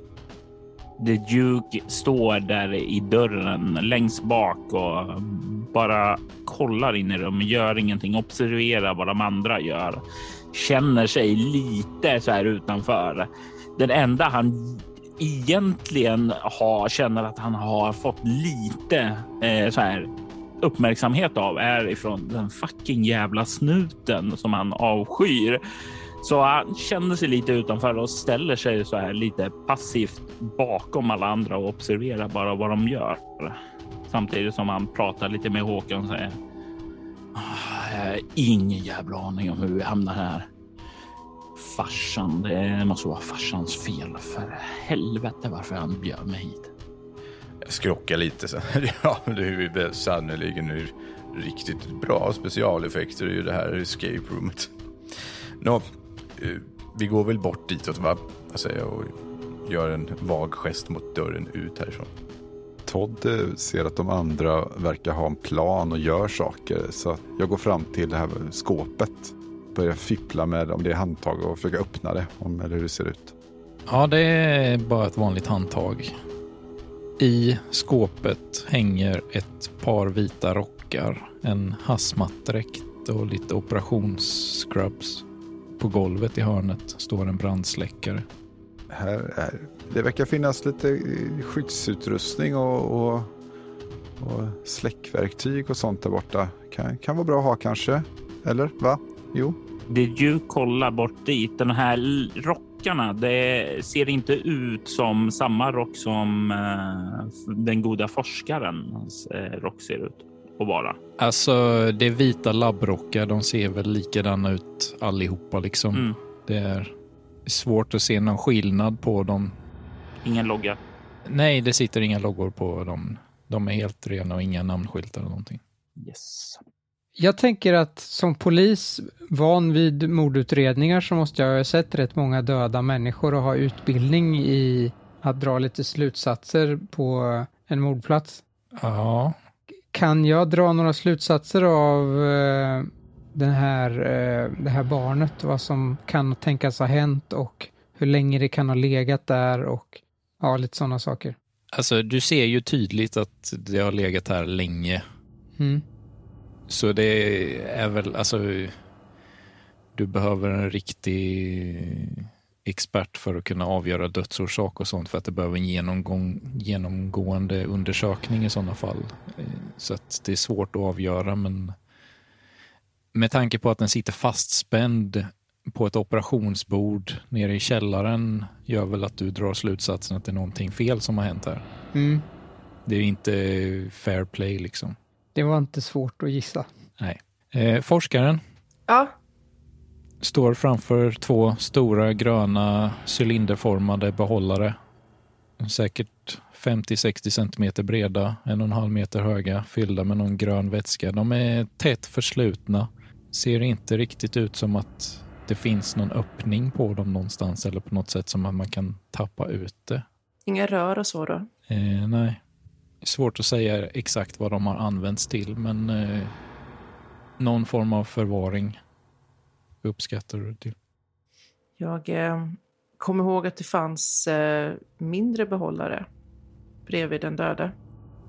The Duke står där i dörren längst bak och bara kollar in i rummet, gör ingenting, observerar vad de andra gör. Känner sig lite så här utanför. Den enda han egentligen har, känner att han har fått lite eh, så här uppmärksamhet av är ifrån den fucking jävla snuten som han avskyr. Så han känner sig lite utanför och ställer sig så här lite passivt bakom alla andra och observerar bara vad de gör. Samtidigt som han pratar lite med Håkan och säger. Ah, jag har ingen jävla aning om hur vi hamnar här. farsan. Det måste vara farsans fel. För helvete varför han bjöd mig hit. Jag skrockar lite. Så. Ja, det är ju sannerligen riktigt bra specialeffekter i det här escape roomet. Nå, eh, vi går väl bort ditåt va? Jag säger och gör en vag gest mot dörren ut härifrån. Todd eh, ser att de andra verkar ha en plan och gör saker. Så jag går fram till det här skåpet. Börjar fippla med om det är handtag och försöka öppna det. Om, eller hur det ser ut. Ja, det är bara ett vanligt handtag. I skåpet hänger ett par vita rockar, en hazmatdräkt och lite operationsscrubs. På golvet i hörnet står en brandsläckare. Här är, det verkar finnas lite skyddsutrustning och, och, och släckverktyg och sånt där borta. Kan, kan vara bra att ha kanske. Eller va? Jo. Det du kollar bort dit, den här rockarna, det ser inte ut som samma rock som uh, den goda forskarens uh, rock ser ut att vara. Alltså, det är vita labbrockar. De ser väl likadana ut allihopa liksom. Mm. Det är svårt att se någon skillnad på dem. Ingen logga? Nej, det sitter inga loggor på dem. De är helt rena och inga namnskyltar eller någonting. Yes. Jag tänker att som polis, van vid mordutredningar, så måste jag ha sett rätt många döda människor och ha utbildning i att dra lite slutsatser på en mordplats. Ja. Kan jag dra några slutsatser av eh, den här, eh, det här barnet, vad som kan tänkas ha hänt och hur länge det kan ha legat där och ja, lite sådana saker. Alltså, du ser ju tydligt att det har legat här länge. Mm. Så det är väl, alltså, du behöver en riktig expert för att kunna avgöra dödsorsak och sånt för att det behöver en genomgång, genomgående undersökning i sådana fall. Så att det är svårt att avgöra men med tanke på att den sitter fastspänd på ett operationsbord nere i källaren gör väl att du drar slutsatsen att det är någonting fel som har hänt här. Mm. Det är inte fair play liksom. Det var inte svårt att gissa. Nej. Eh, forskaren Ja, står framför två stora gröna cylinderformade behållare. Säkert 50-60 centimeter breda, en och en halv meter höga, fyllda med någon grön vätska. De är tätt förslutna. Ser inte riktigt ut som att det finns någon öppning på dem någonstans eller på något sätt som att man kan tappa ut det. inga rör och så då? Eh, nej. Svårt att säga exakt vad de har använts till, men eh, någon form av förvaring uppskattar du till. Jag eh, kommer ihåg att det fanns eh, mindre behållare bredvid den döde.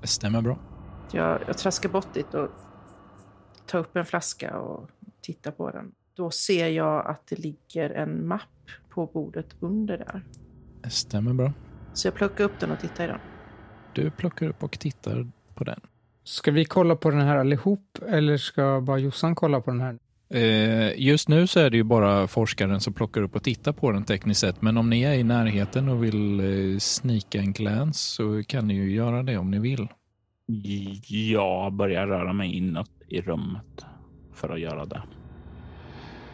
Det stämmer bra. Jag, jag traskar bort dit och tar upp en flaska och tittar på den. Då ser jag att det ligger en mapp på bordet under där. Det stämmer bra. Så jag plockar upp den och tittar i den. Du plockar upp och tittar på den. Ska vi kolla på den här allihop eller ska bara Jossan kolla på den här? Eh, just nu så är det ju bara forskaren som plockar upp och tittar på den tekniskt sett. Men om ni är i närheten och vill eh, snika en glans så kan ni ju göra det om ni vill. Jag börjar röra mig inåt i rummet för att göra det.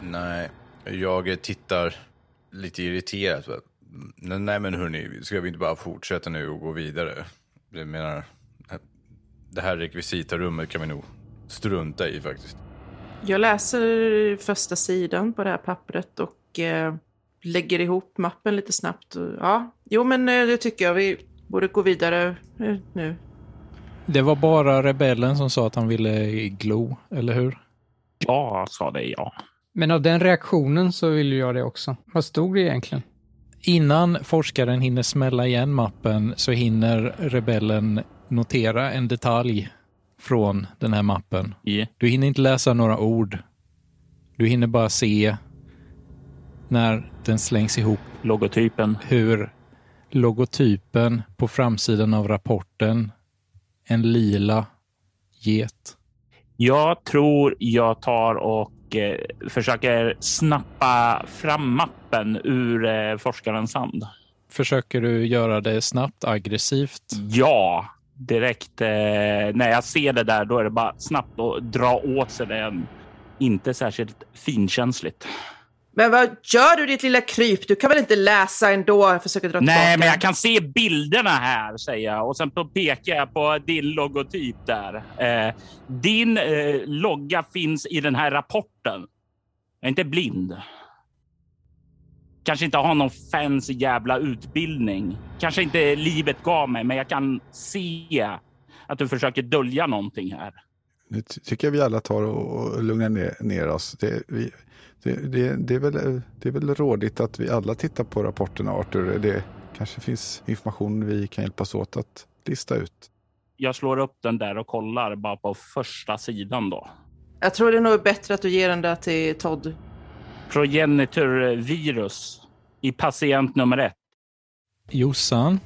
Nej, jag tittar lite irriterat. Nej men hörni, ska vi inte bara fortsätta nu och gå vidare? Jag menar, det här rekvisitarummet kan vi nog strunta i faktiskt. Jag läser första sidan på det här pappret och eh, lägger ihop mappen lite snabbt. Ja, jo men eh, det tycker jag. Vi borde gå vidare eh, nu. Det var bara rebellen som sa att han ville glo, eller hur? Ja, sa det ja. Men av den reaktionen så vill ju jag det också. Vad stod det egentligen? Innan forskaren hinner smälla igen mappen så hinner rebellen notera en detalj från den här mappen. Yeah. Du hinner inte läsa några ord. Du hinner bara se när den slängs ihop Logotypen. hur logotypen på framsidan av rapporten, en lila get. Jag tror jag tar och eh, försöker snappa fram mappen ur eh, forskarens hand. Försöker du göra det snabbt, aggressivt? Ja, direkt. Eh, när jag ser det där, då är det bara snabbt att dra åt sig den. Inte särskilt finkänsligt. Men vad gör du ditt lilla kryp? Du kan väl inte läsa ändå? Jag försöker dra Nej, tillbaka. men jag kan se bilderna här, säger jag. Och sen pekar jag på din logotyp där. Eh, din eh, logga finns i den här rapporten. Jag är inte blind. Kanske inte har någon fancy jävla utbildning. Kanske inte livet gav mig, men jag kan se att du försöker dölja någonting här. Nu ty- tycker jag vi alla tar och, och lugnar ner, ner oss. Det, vi, det, det, det, är väl, det är väl rådigt att vi alla tittar på rapporterna Arthur. Det kanske finns information vi kan hjälpas åt att lista ut. Jag slår upp den där och kollar bara på första sidan då. Jag tror det är nog bättre att du ger den där till Todd. Progenitor-virus i patient nummer ett. Jossan,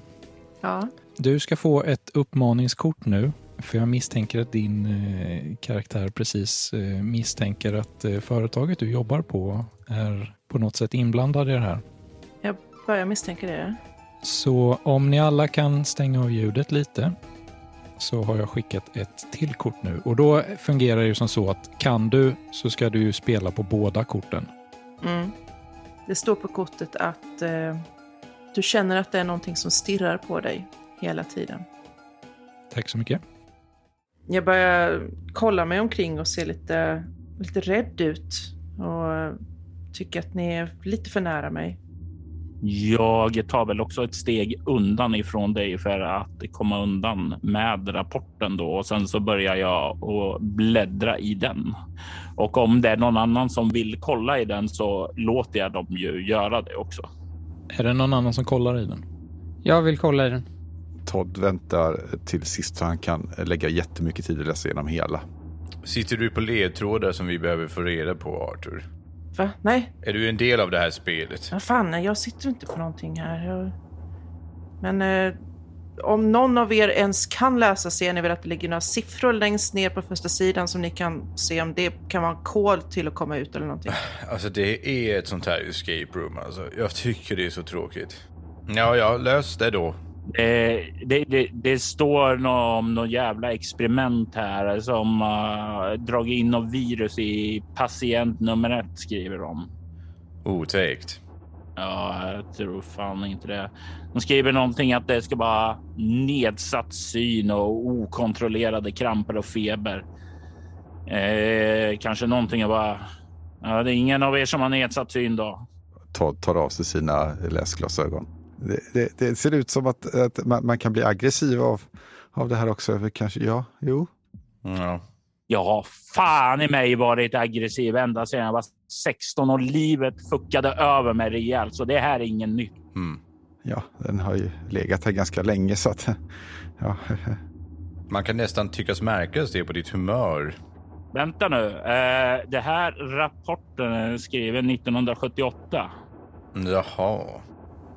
Ja. du ska få ett uppmaningskort nu. För jag misstänker att din eh, karaktär precis eh, misstänker att eh, företaget du jobbar på är på något sätt inblandad i det här. Jag börjar misstänka det. Så om ni alla kan stänga av ljudet lite så har jag skickat ett till kort nu. Och då fungerar det ju som så att kan du så ska du ju spela på båda korten. Mm. Det står på kortet att eh, du känner att det är någonting som stirrar på dig hela tiden. Tack så mycket. Jag börjar kolla mig omkring och se lite, lite rädd ut. Och tycker att ni är lite för nära mig. Jag tar väl också ett steg undan ifrån dig för att komma undan med rapporten då och sen så börjar jag att bläddra i den. Och om det är någon annan som vill kolla i den så låter jag dem ju göra det också. Är det någon annan som kollar i den? Jag vill kolla i den. Todd väntar till sist så han kan lägga jättemycket tid att läsa igenom hela. Sitter du på ledtrådar som vi behöver få reda på, Arthur? Va? Nej, Är du en del av det här spelet? vad fan, nej, jag sitter inte på någonting här. Jag... Men eh, om någon av er ens kan läsa ser ni väl att det ligger några siffror längst ner på första sidan som ni kan se om det kan vara en kod till att komma ut eller någonting. Alltså det är ett sånt här escape room alltså. Jag tycker det är så tråkigt. Ja, ja, lös det då. Det, det, det, det står nå- om något jävla experiment här som uh, dragit in något virus i patient nummer ett skriver de. Otäckt. Ja, jag tror fan inte det. De skriver någonting att det ska vara nedsatt syn och okontrollerade kramper och feber. Eh, kanske någonting att bara... Ja, det är ingen av er som har nedsatt syn då. Todd tar av sig sina läsglasögon. Det, det, det ser ut som att, att man, man kan bli aggressiv av, av det här också. Kanske, ja, jo. Ja. Jag har fan i mig varit aggressiv ända sedan jag var 16 och livet fuckade över mig rejält. Så det här är ingen nytt. Mm. Ja, den har ju legat här ganska länge så att... Ja, Man kan nästan tyckas märkas det på ditt humör. Vänta nu. Eh, det här rapporten är skriven 1978. Jaha.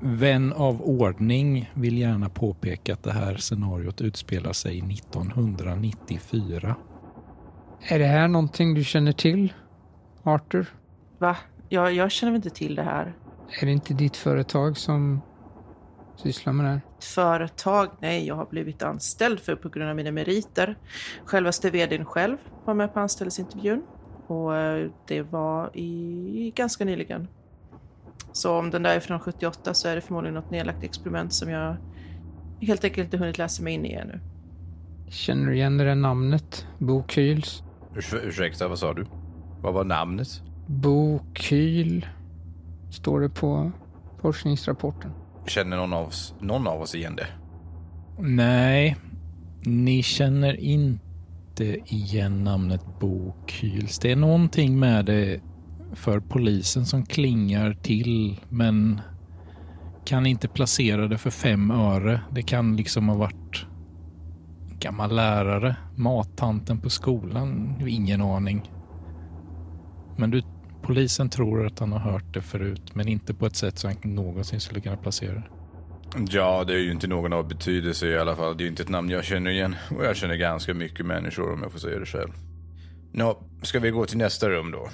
Vän av ordning vill gärna påpeka att det här scenariot utspelar sig 1994. Är det här någonting du känner till, Arthur? Va? Jag, jag känner inte till det här. Är det inte ditt företag som sysslar med det här? Ett företag? Nej, jag har blivit anställd för på grund av mina meriter. Självaste vdn själv var med på anställningsintervjun. Och eh, det var i ganska nyligen. Så om den där är från 78 så är det förmodligen något nedlagt experiment som jag helt enkelt inte hunnit läsa mig in i ännu. Känner du igen det där namnet? Bo Kyls? Urs ursäkta, vad sa du? Vad var namnet? Bo Kyl, står det på forskningsrapporten. Känner någon av oss, någon av oss igen det? Nej, ni känner inte igen namnet Bo Kyls. Det är någonting med det för polisen som klingar till, men kan inte placera det för fem öre. Det kan liksom ha varit en gammal lärare, mattanten på skolan, ingen aning. Men du, polisen tror att han har hört det förut, men inte på ett sätt så han någonsin skulle kunna placera det. Ja, det är ju inte någon av betydelse i alla fall. Det är ju inte ett namn jag känner igen. Och jag känner ganska mycket människor om jag får säga det själv. Nå, ska vi gå till nästa rum då?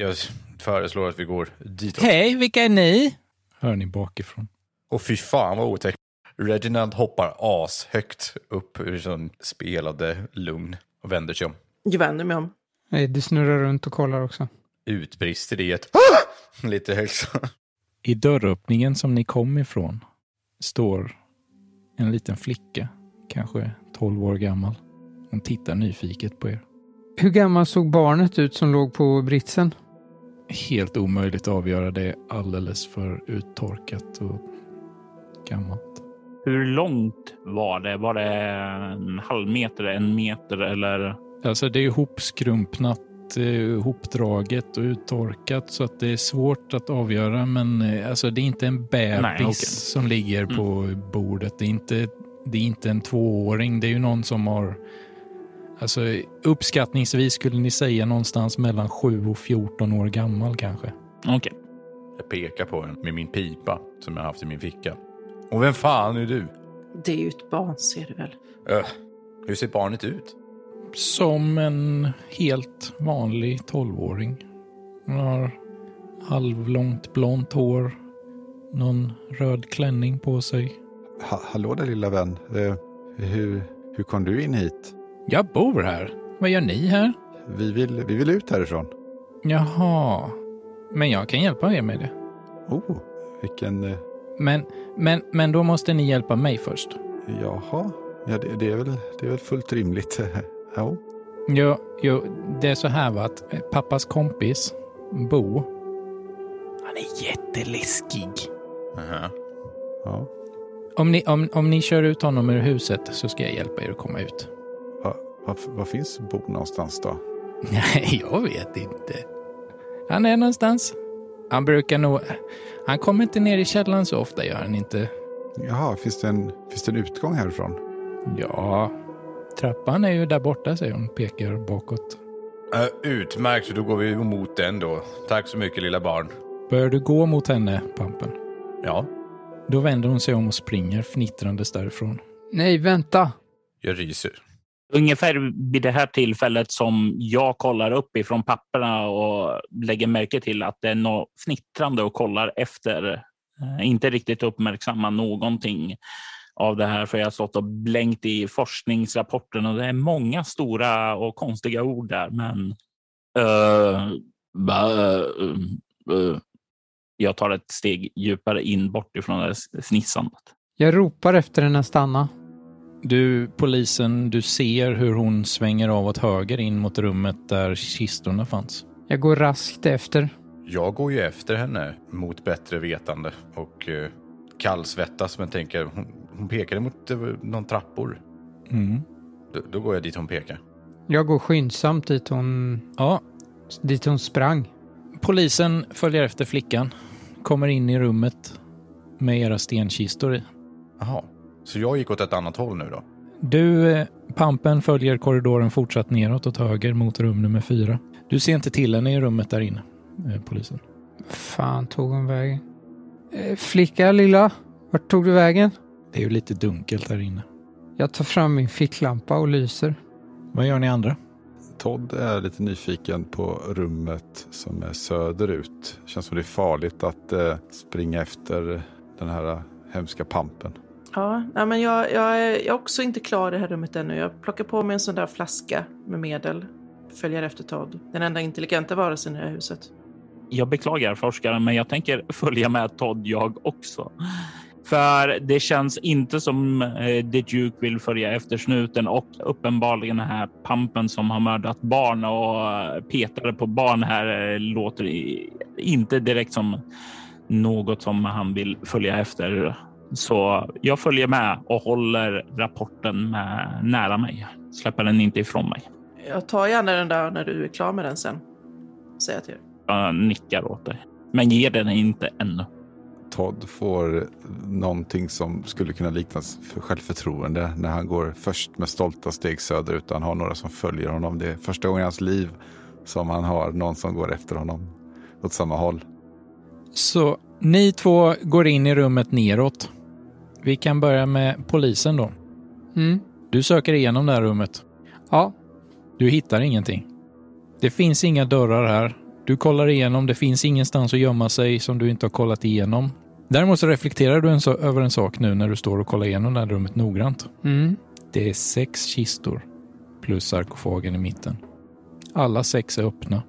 Jag föreslår att vi går ditåt. Hej, vilka är ni? Hör ni bakifrån. Och fy fan vad otäckt. Reginald hoppar ashögt upp ur sån spelade lugn och vänder sig om. Jag vänder mig om. Eddie snurrar runt och kollar också. utbrister i ett lite högt. I dörröppningen som ni kom ifrån står en liten flicka, kanske 12 år gammal. Hon tittar nyfiket på er. Hur gammal såg barnet ut som låg på britsen? Helt omöjligt att avgöra. Det är alldeles för uttorkat och gammalt. Hur långt var det? Var det en halv meter, en meter eller? Alltså det är ihopskrumpnat, eh, ihopdraget och uttorkat så att det är svårt att avgöra. Men eh, alltså det är inte en bebis Nej, okej. som ligger på bordet. Det är, inte, det är inte en tvååring. Det är ju någon som har... Alltså uppskattningsvis skulle ni säga någonstans mellan 7 och 14 år gammal kanske. Okej. Jag pekar på den med min pipa som jag haft i min ficka. Och vem fan är du? Det är ju ett barn, ser du väl? Öh, hur ser barnet ut? Som en helt vanlig 12-åring. Hon har halvlångt blont hår, någon röd klänning på sig. Ha, hallå där lilla vän. Eh, hur, hur kom du in hit? Jag bor här. Vad gör ni här? Vi vill, vi vill ut härifrån. Jaha. Men jag kan hjälpa er med det. Oh, vilken... Eh, Men, men, men då måste ni hjälpa mig först. jaha, ja, det, det, är väl, det är väl fullt rimligt. ja. Jo, jo, det är så här va, att eh, pappas kompis, Bo, han är jätteläskig. Aha. ja. Om ni, om, om ni kör ut honom ur huset så ska jag hjälpa er att komma ut. Va, va, var finns Bo någonstans då? Nej, jag vet inte. Han är någonstans. Han brukar nog... Han kommer inte ner i källaren så ofta, gör han inte. Jaha, finns det en, finns det en utgång härifrån? Ja, trappan är ju där borta, säger hon. Pekar bakåt. Äh, utmärkt, så då går vi emot den då. Tack så mycket lilla barn. Börjar du gå mot henne, Pampen? Ja, Då vänder hon sig om och springer fnittrandes därifrån. Nej, vänta. jag ryser. Ungefär vid det här tillfället som jag kollar upp ifrån papperna och lägger märke till att det är något fnittrande och kollar efter. Eh, inte riktigt uppmärksamma någonting av det här, för jag har stått och blänkt i forskningsrapporten och det är många stora och konstiga ord där. Men eh, uh, bah, eh, uh, uh. jag tar ett steg djupare in bort ifrån det här fnissandet. Jag ropar efter henne stanna. Du, polisen, du ser hur hon svänger av åt höger in mot rummet där kistorna fanns. Jag går raskt efter. Jag går ju efter henne mot bättre vetande och uh, kallsvettas men tänker hon, hon pekade mot uh, någon trappor. Mm. Då, då går jag dit hon pekar. Jag går skyndsamt dit hon, Ja, dit hon sprang. polisen följer efter flickan. Kommer in i rummet med era stenkistor i. Jaha, så jag gick åt ett annat håll nu då? Du, eh, Pampen, följer korridoren fortsatt neråt åt höger mot rum nummer fyra. Du ser inte till henne i rummet där inne, eh, polisen. Fan tog hon vägen? Eh, flicka lilla, vart tog du vägen? Det är ju lite dunkelt där inne. Jag tar fram min ficklampa och lyser. Vad gör ni andra? Todd är lite nyfiken på rummet som är söderut. Känns som det är farligt att eh, springa efter den här hemska pampen. Ja, nej, men jag, jag, är, jag är också inte klar i det här rummet ännu. Jag plockar på mig en sån där flaska med medel. Följer efter Todd. Den enda intelligenta varelsen i det här huset. Jag beklagar forskaren, men jag tänker följa med Todd jag också. För det känns inte som eh, The Duke vill följa efter snuten och uppenbarligen den här pampen som har mördat barn och eh, petade på barn här eh, låter inte direkt som något som han vill följa efter. Så jag följer med och håller rapporten med, nära mig. Släpper den inte ifrån mig. Jag tar gärna den där när du är klar med den sen. Säger jag till dig. Jag nickar åt dig, men ger den inte ännu. Todd får någonting som skulle kunna liknas för självförtroende när han går först med stolta steg söderut. Han har några som följer honom. Det är första gången i hans liv som han har någon som går efter honom åt samma håll. Så ni två går in i rummet neråt. Vi kan börja med polisen då. Mm. Du söker igenom det här rummet. Ja, Du hittar ingenting. Det finns inga dörrar här. Du kollar igenom, det finns ingenstans att gömma sig som du inte har kollat igenom. Däremot så reflekterar du en så, över en sak nu när du står och kollar igenom det här rummet noggrant. mm. Det är sex kistor plus sarkofagen i mitten. Alla sex är öppna.